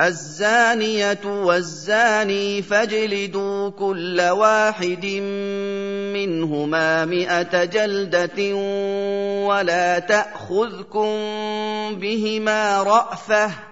الزانية والزاني فاجلدوا كل واحد منهما مائه جلدة ولا تأخذكم بهما رأفة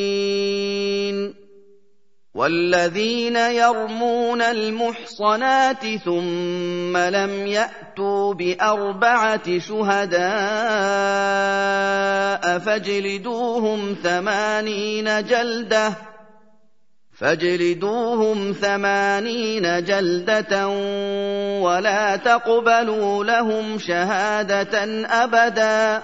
والذين يرمون المحصنات ثم لم ياتوا باربعه شهداء فاجلدوهم ثمانين جلده فاجلدوهم ثمانين جلده ولا تقبلوا لهم شهاده ابدا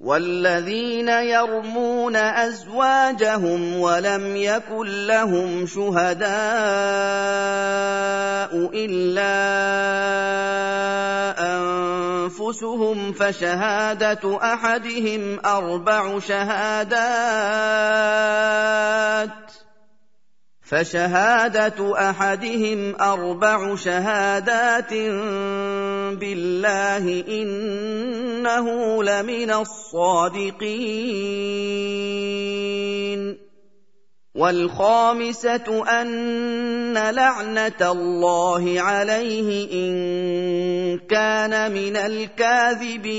والذين يرمون أزواجهم ولم يكن لهم شهداء إلا أنفسهم فشهادة أحدهم أربع شهادات فشهادة أحدهم أربع شهادات بالله إنه لمن الصادقين. والخامسة أن لعنة الله عليه إن كان من الكاذبين.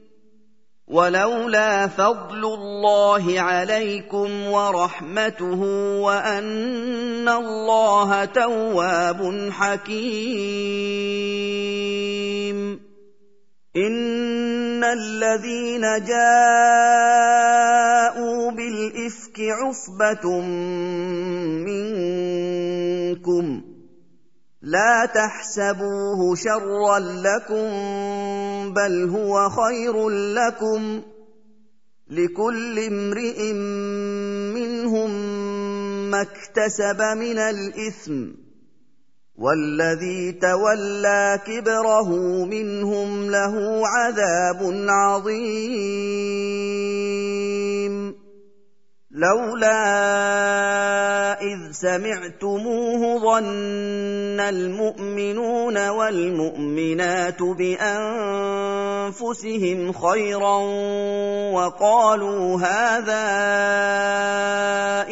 ولولا فضل الله عليكم ورحمته وأن الله تواب حكيم. إن الذين جاءوا بالإفك عصبة منكم لا تحسبوه شرا لكم بل هو خير لكم. لكل امرئ منهم ما اكتسب من الإثم والذي تولى كبره منهم له عذاب عظيم. لولا إذ سمعتموه ظن المؤمنون والمؤمنات بأنفسهم خيرا وقالوا هذا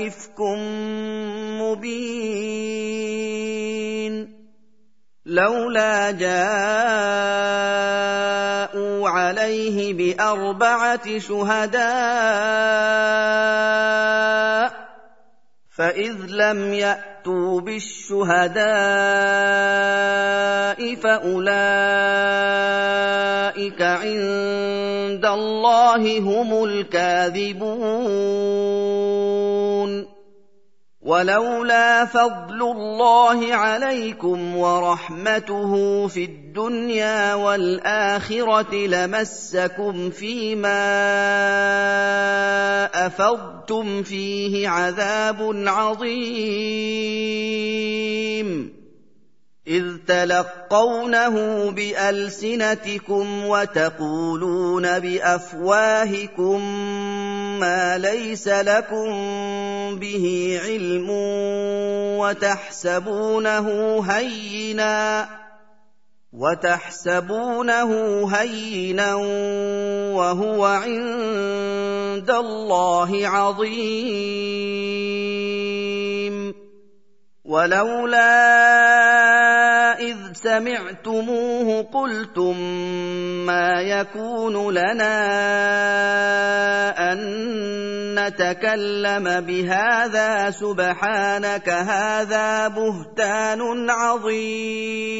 إفك مبين. لولا جاءوا عليه بأربعة شهداء فإذ لم يأتوا بالشهداء فأولئك عند الله هم الكاذبون. ولولا فضل الله عليكم ورحمته في الدنيا والآخرة لمسكم فيما أفضتم فيه عذاب عظيم. إذ تلقونه بألسنتكم وتقولون بأفواهكم ما ليس لكم به علم وتحسبونه هينا وتحسبونه هينا وهو عند الله عظيم. ولولا سمعتموه قلتم ما يكون لنا أن نتكلم بهذا سبحانك هذا بهتان عظيم.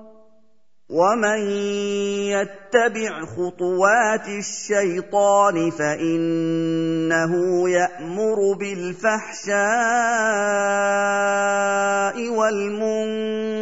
ومن يتبع خطوات الشيطان فانه يامر بالفحشاء والمنكر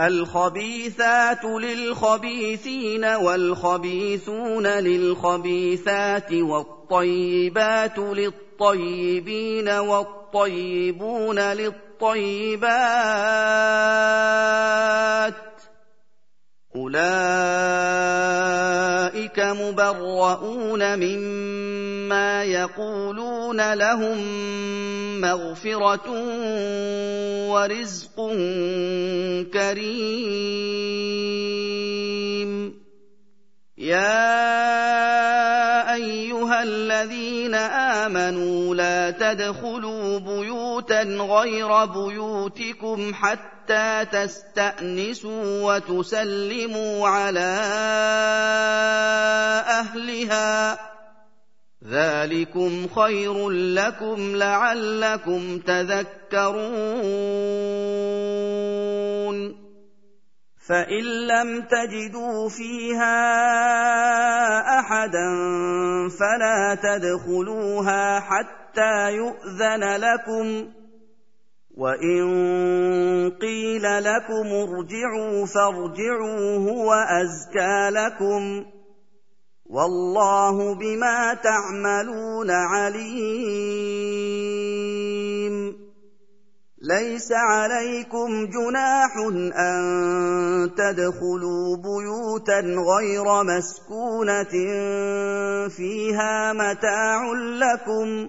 الخبيثات للخبيثين والخبيثون للخبيثات والطيبات للطيبين والطيبون للطيبين اولئك مبرؤون مما يقولون لهم مغفره ورزق كريم. يا ايها الذين امنوا لا تدخلوا بيوتا غير بيوتكم حتى تستأنسوا وتسلموا على أهلها. ذلكم خير لكم لعلكم تذكرون. فإن لم تجدوا فيها أحدا فلا تدخلوها حتى يؤذن لكم. وان قيل لكم ارجعوا فارجعوا هو ازكى لكم والله بما تعملون عليم. ليس عليكم جناح ان تدخلوا بيوتا غير مسكونه فيها متاع لكم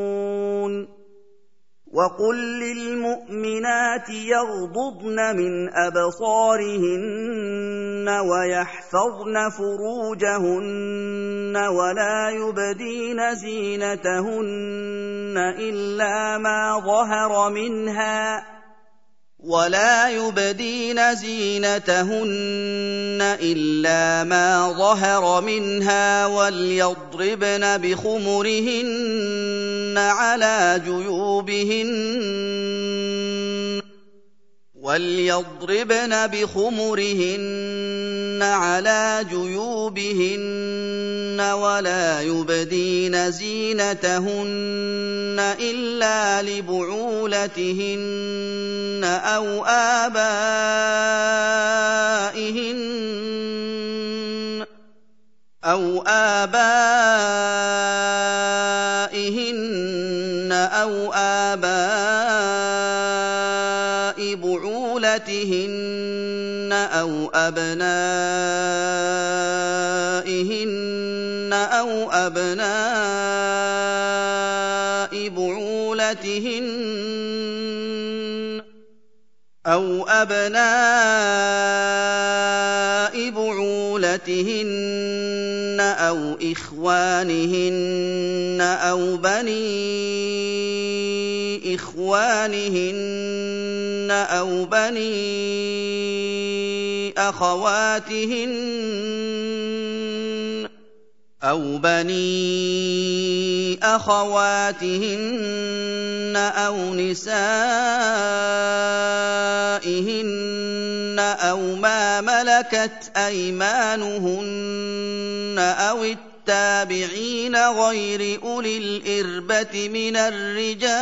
وقل للمؤمنات يغضضن من ابصارهن ويحفظن فروجهن ولا يبدين زينتهن الا ما ظهر منها ولا يبدين زينتهن الا ما ظهر منها وليضربن بخمرهن على جيوبهن وليضربن بخمرهن على جيوبهن ولا يبدين زينتهن الا لبعولتهن أو ابائهن أو ابائهن أو أبنائهن أو أبناء بعولتهن أو أبناء بعولتهن أو إخوانهن أو بني إخوانهن أو بني أخواتهن أو بني أخواتهن أو نسائهن أو ما ملكت أيمانهن أو التابعين غير أولي الإربة من الرجال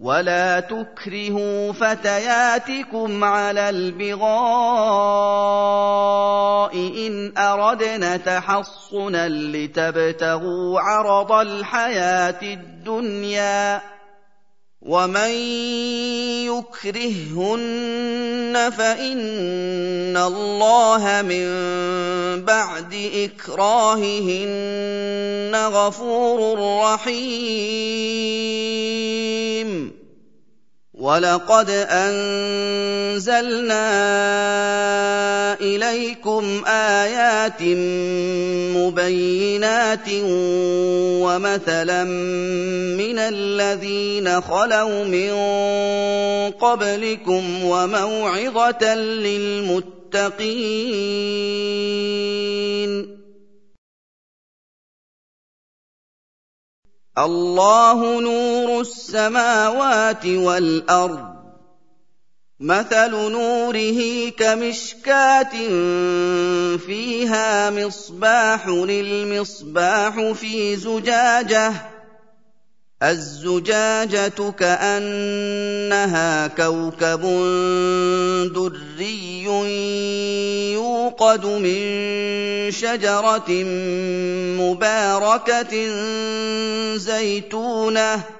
ولا تكرهوا فتياتكم على البغاء ان اردنا تحصنا لتبتغوا عرض الحياة الدنيا ومن يكرههن فان الله من بعد اكراههن غفور رحيم وَلَقَدْ أَنزَلْنَا إِلَيْكُمْ آيَاتٍ مُّبَيِّنَاتٍ وَمَثَلًا مِّنَ الَّذِينَ خَلَوْا مِن قَبْلِكُمْ وَمَوْعِظَةً لِّلْمُتَّقِينَ الله نور السماوات والأرض. مثل نوره كمشكاة فيها مصباح للمصباح في زجاجة. الزجاجة كأنها كوكب دري يوقد من شجرة مباركة زيتونة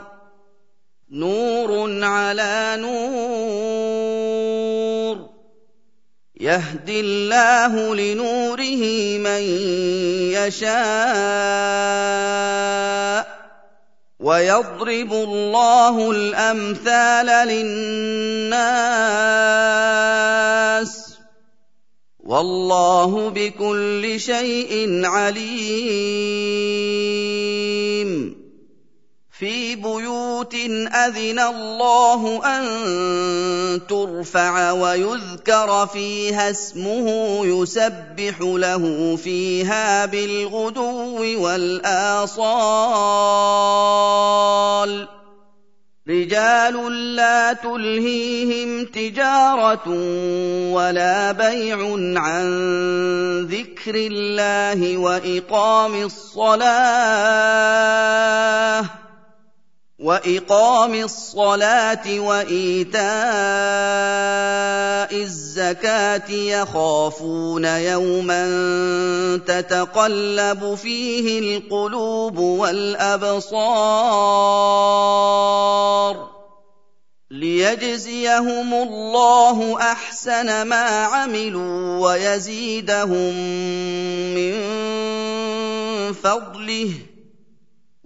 نور على نور. يهدي الله لنوره من يشاء. ويضرب الله الأمثال للناس. والله بكل شيء عليم. في بيوت أذن الله أن ترفع ويذكر فيها اسمه يسبح له فيها بالغدو والآصال. رجال لا تلهيهم تجارة ولا بيع عن ذكر الله وإقام الصلاة. وإقام الصلاة وإيتاء الزكاة يخافون يوما تتقلب فيه القلوب والأبصار ليجزيهم الله أحسن ما عملوا ويزيدهم من فضله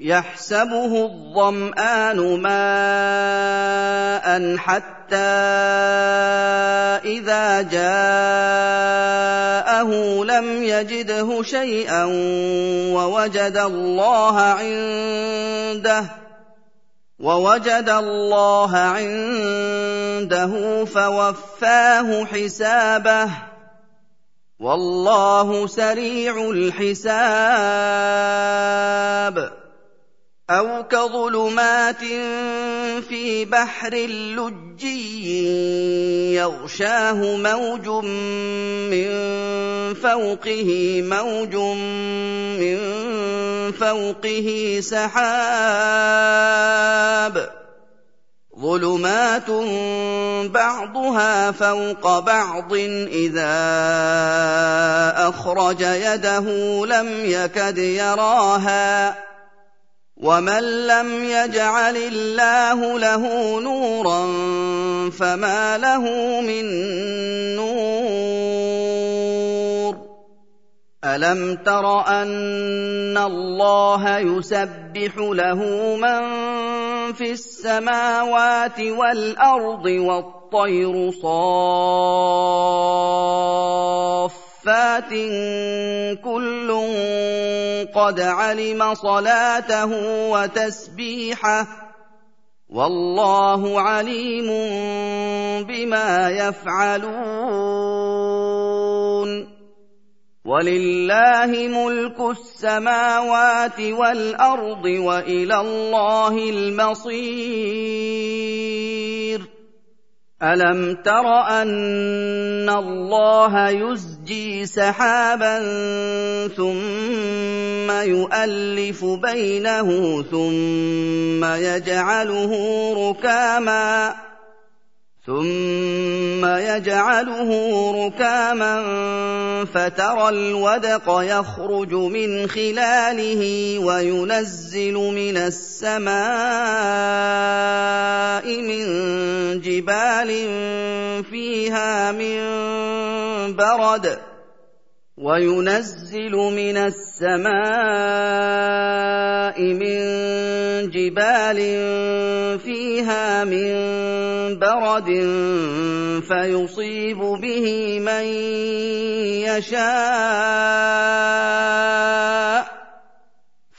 يحسبه الظمآن ماء حتى إذا جاءه لم يجده شيئا ووجد الله عنده ووجد الله عنده فوفاه حسابه والله سريع الحساب أو كظلمات في بحر لجي يغشاه موج من فوقه موج من فوقه سحاب. ظلمات بعضها فوق بعض إذا أخرج يده لم يكد يراها. ومن لم يجعل الله له نورا فما له من نور الم تر ان الله يسبح له من في السماوات والارض والطير صافات صَفَّاتٍ كُلٌّ قَدْ عَلِمَ صَلَاتَهُ وَتَسْبِيحَهُ ۗ وَاللَّهُ عَلِيمٌ بِمَا يَفْعَلُونَ وَلِلَّهِ مُلْكُ السَّمَاوَاتِ وَالْأَرْضِ وَإِلَى اللَّهِ الْمَصِيرُ الم تر ان الله يزجي سحابا ثم يؤلف بينه ثم يجعله ركاما ثم يجعله ركاما فترى الودق يخرج من خلاله وينزل من السماء من جبال فيها من برد وينزل من السماء من جبال فيها من برد فيصيب به من يشاء.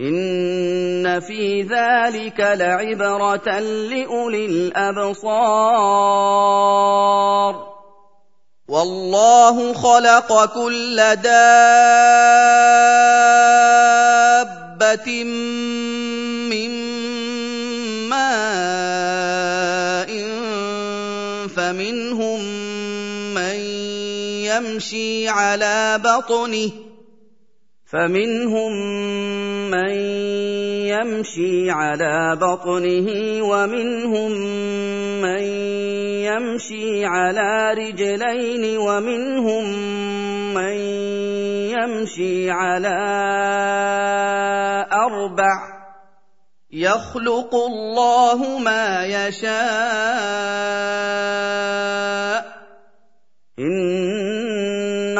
ان في ذلك لعبره لاولي الابصار والله خلق كل دابه من ماء فمنهم من يمشي على بطنه فمنهم من يمشي على بطنه ومنهم من يمشي على رجلين ومنهم من يمشي على أربع يخلق الله ما يشاء إن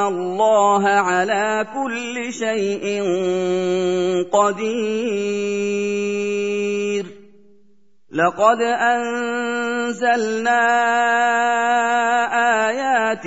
الله على كل شيء قدير. لقد أنزلنا آيات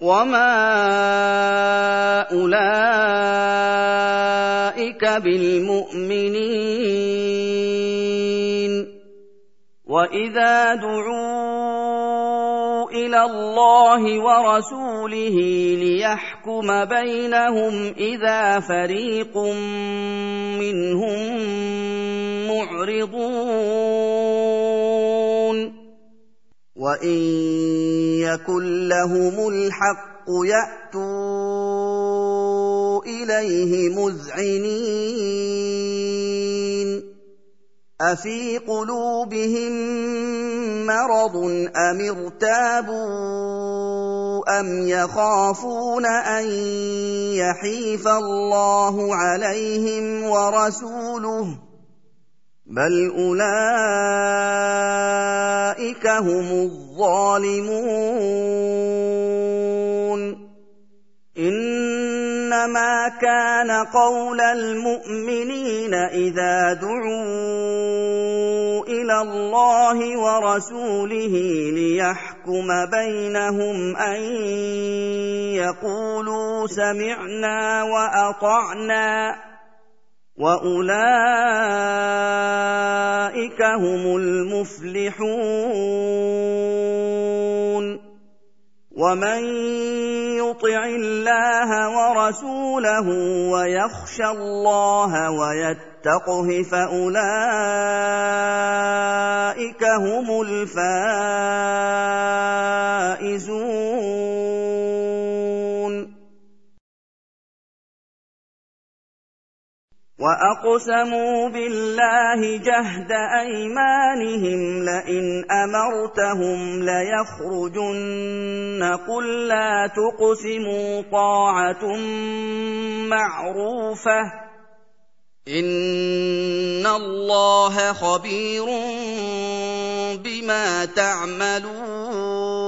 وما اولئك بالمؤمنين واذا دعوا إلى الله ورسوله ليحكم بينهم اذا فريق منهم معرضون وان يكن لهم الحق ياتوا اليه مذعنين افي قلوبهم مرض ام ارتابوا ام يخافون ان يحيف الله عليهم ورسوله بل اولئك هم الظالمون انما كان قول المؤمنين اذا دعوا إلى الله ورسوله ليحكم بينهم ان يقولوا سمعنا واطعنا واولئك هم المفلحون ومن يطع الله ورسوله ويخشى الله ويتقه فاولئك هم الفائزون واقسموا بالله جهد ايمانهم لئن امرتهم ليخرجن قل لا تقسموا طاعه معروفه ان الله خبير بما تعملون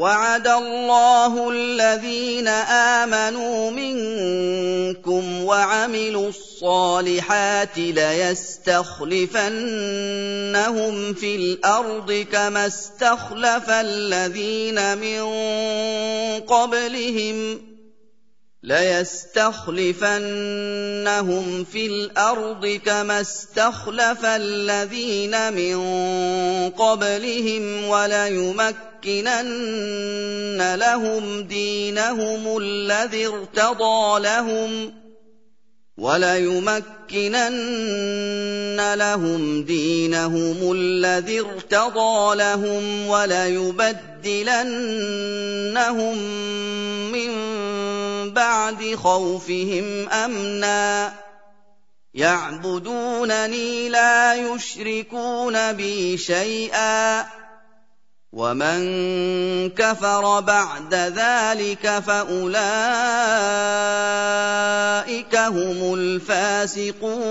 وعد الله الذين آمنوا منكم وعملوا الصالحات ليستخلفنهم في الأرض كما استخلف الذين من قبلهم ليستخلفنهم في الأرض كما استخلف الذين من قبلهم وليمكنن لهم دينهم الذي ارتضى لهم وليمكنن لهم دينهم الذي ارتضى لهم وليبدلنهم من بعد خوفهم أمنا يعبدونني لا يشركون بي شيئا ومن كفر بعد ذلك فأولئك هم الفاسقون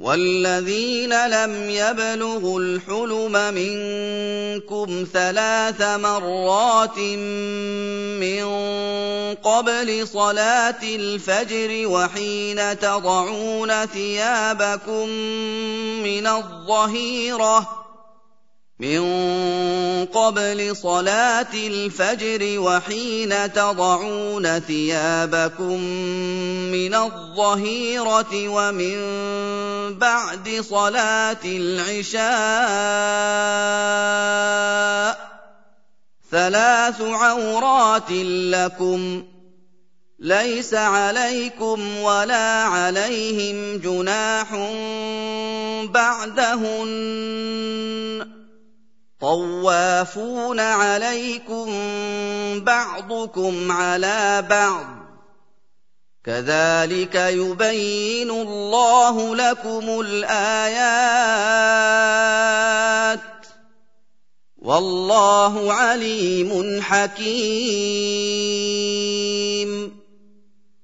والذين لم يبلغوا الحلم منكم ثلاث مرات من قبل صلاة الفجر وحين تضعون ثيابكم من الظهيرة من قبل صلاة الفجر وحين تضعون ثيابكم من الظهيرة ومن بعد صلاة العشاء ثلاث عورات لكم ليس عليكم ولا عليهم جناح بعدهن طوافون عليكم بعضكم على بعض كذلك يبين الله لكم الايات والله عليم حكيم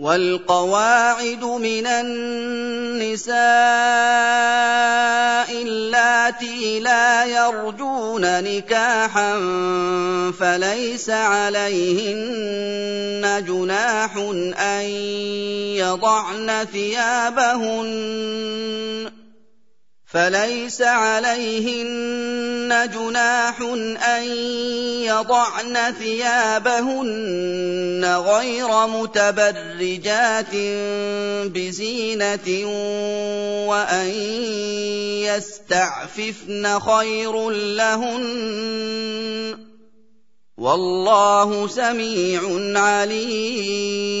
والقواعد من النساء اللاتي لا يرجون نكاحا فليس عليهن جناح أن يضعن ثيابهن فليس عليهن جناح أن يضعن ثيابهن غير متبرجات بزينة وأن يستعففن خير لهن والله سميع عليم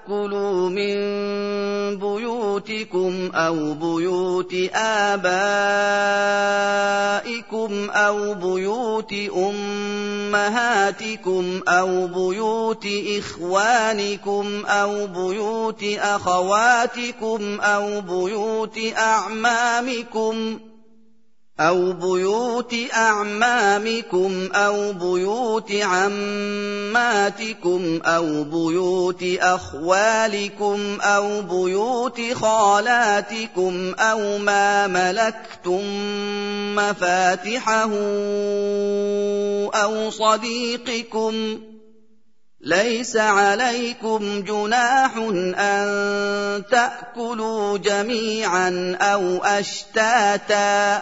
تأكلوا من بيوتكم أو بيوت آبائكم أو بيوت أمهاتكم أو بيوت إخوانكم أو بيوت أخواتكم أو بيوت أعمامكم ۖ أو بيوت أعمامكم أو بيوت عماتكم أو بيوت أخوالكم أو بيوت خالاتكم أو ما ملكتم مفاتحه أو صديقكم ليس عليكم جناح أن تأكلوا جميعا أو أشتاتا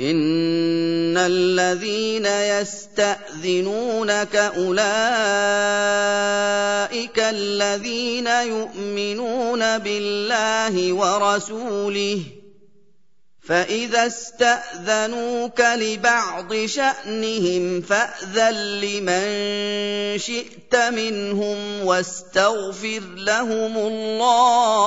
ان الذين يستاذنونك اولئك الذين يؤمنون بالله ورسوله فاذا استاذنوك لبعض شانهم فاذن لمن شئت منهم واستغفر لهم الله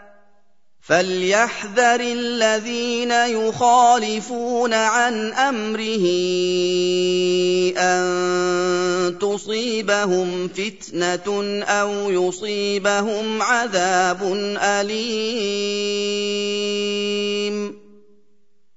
فليحذر الذين يخالفون عن امره ان تصيبهم فتنه أو يصيبهم عذاب اليم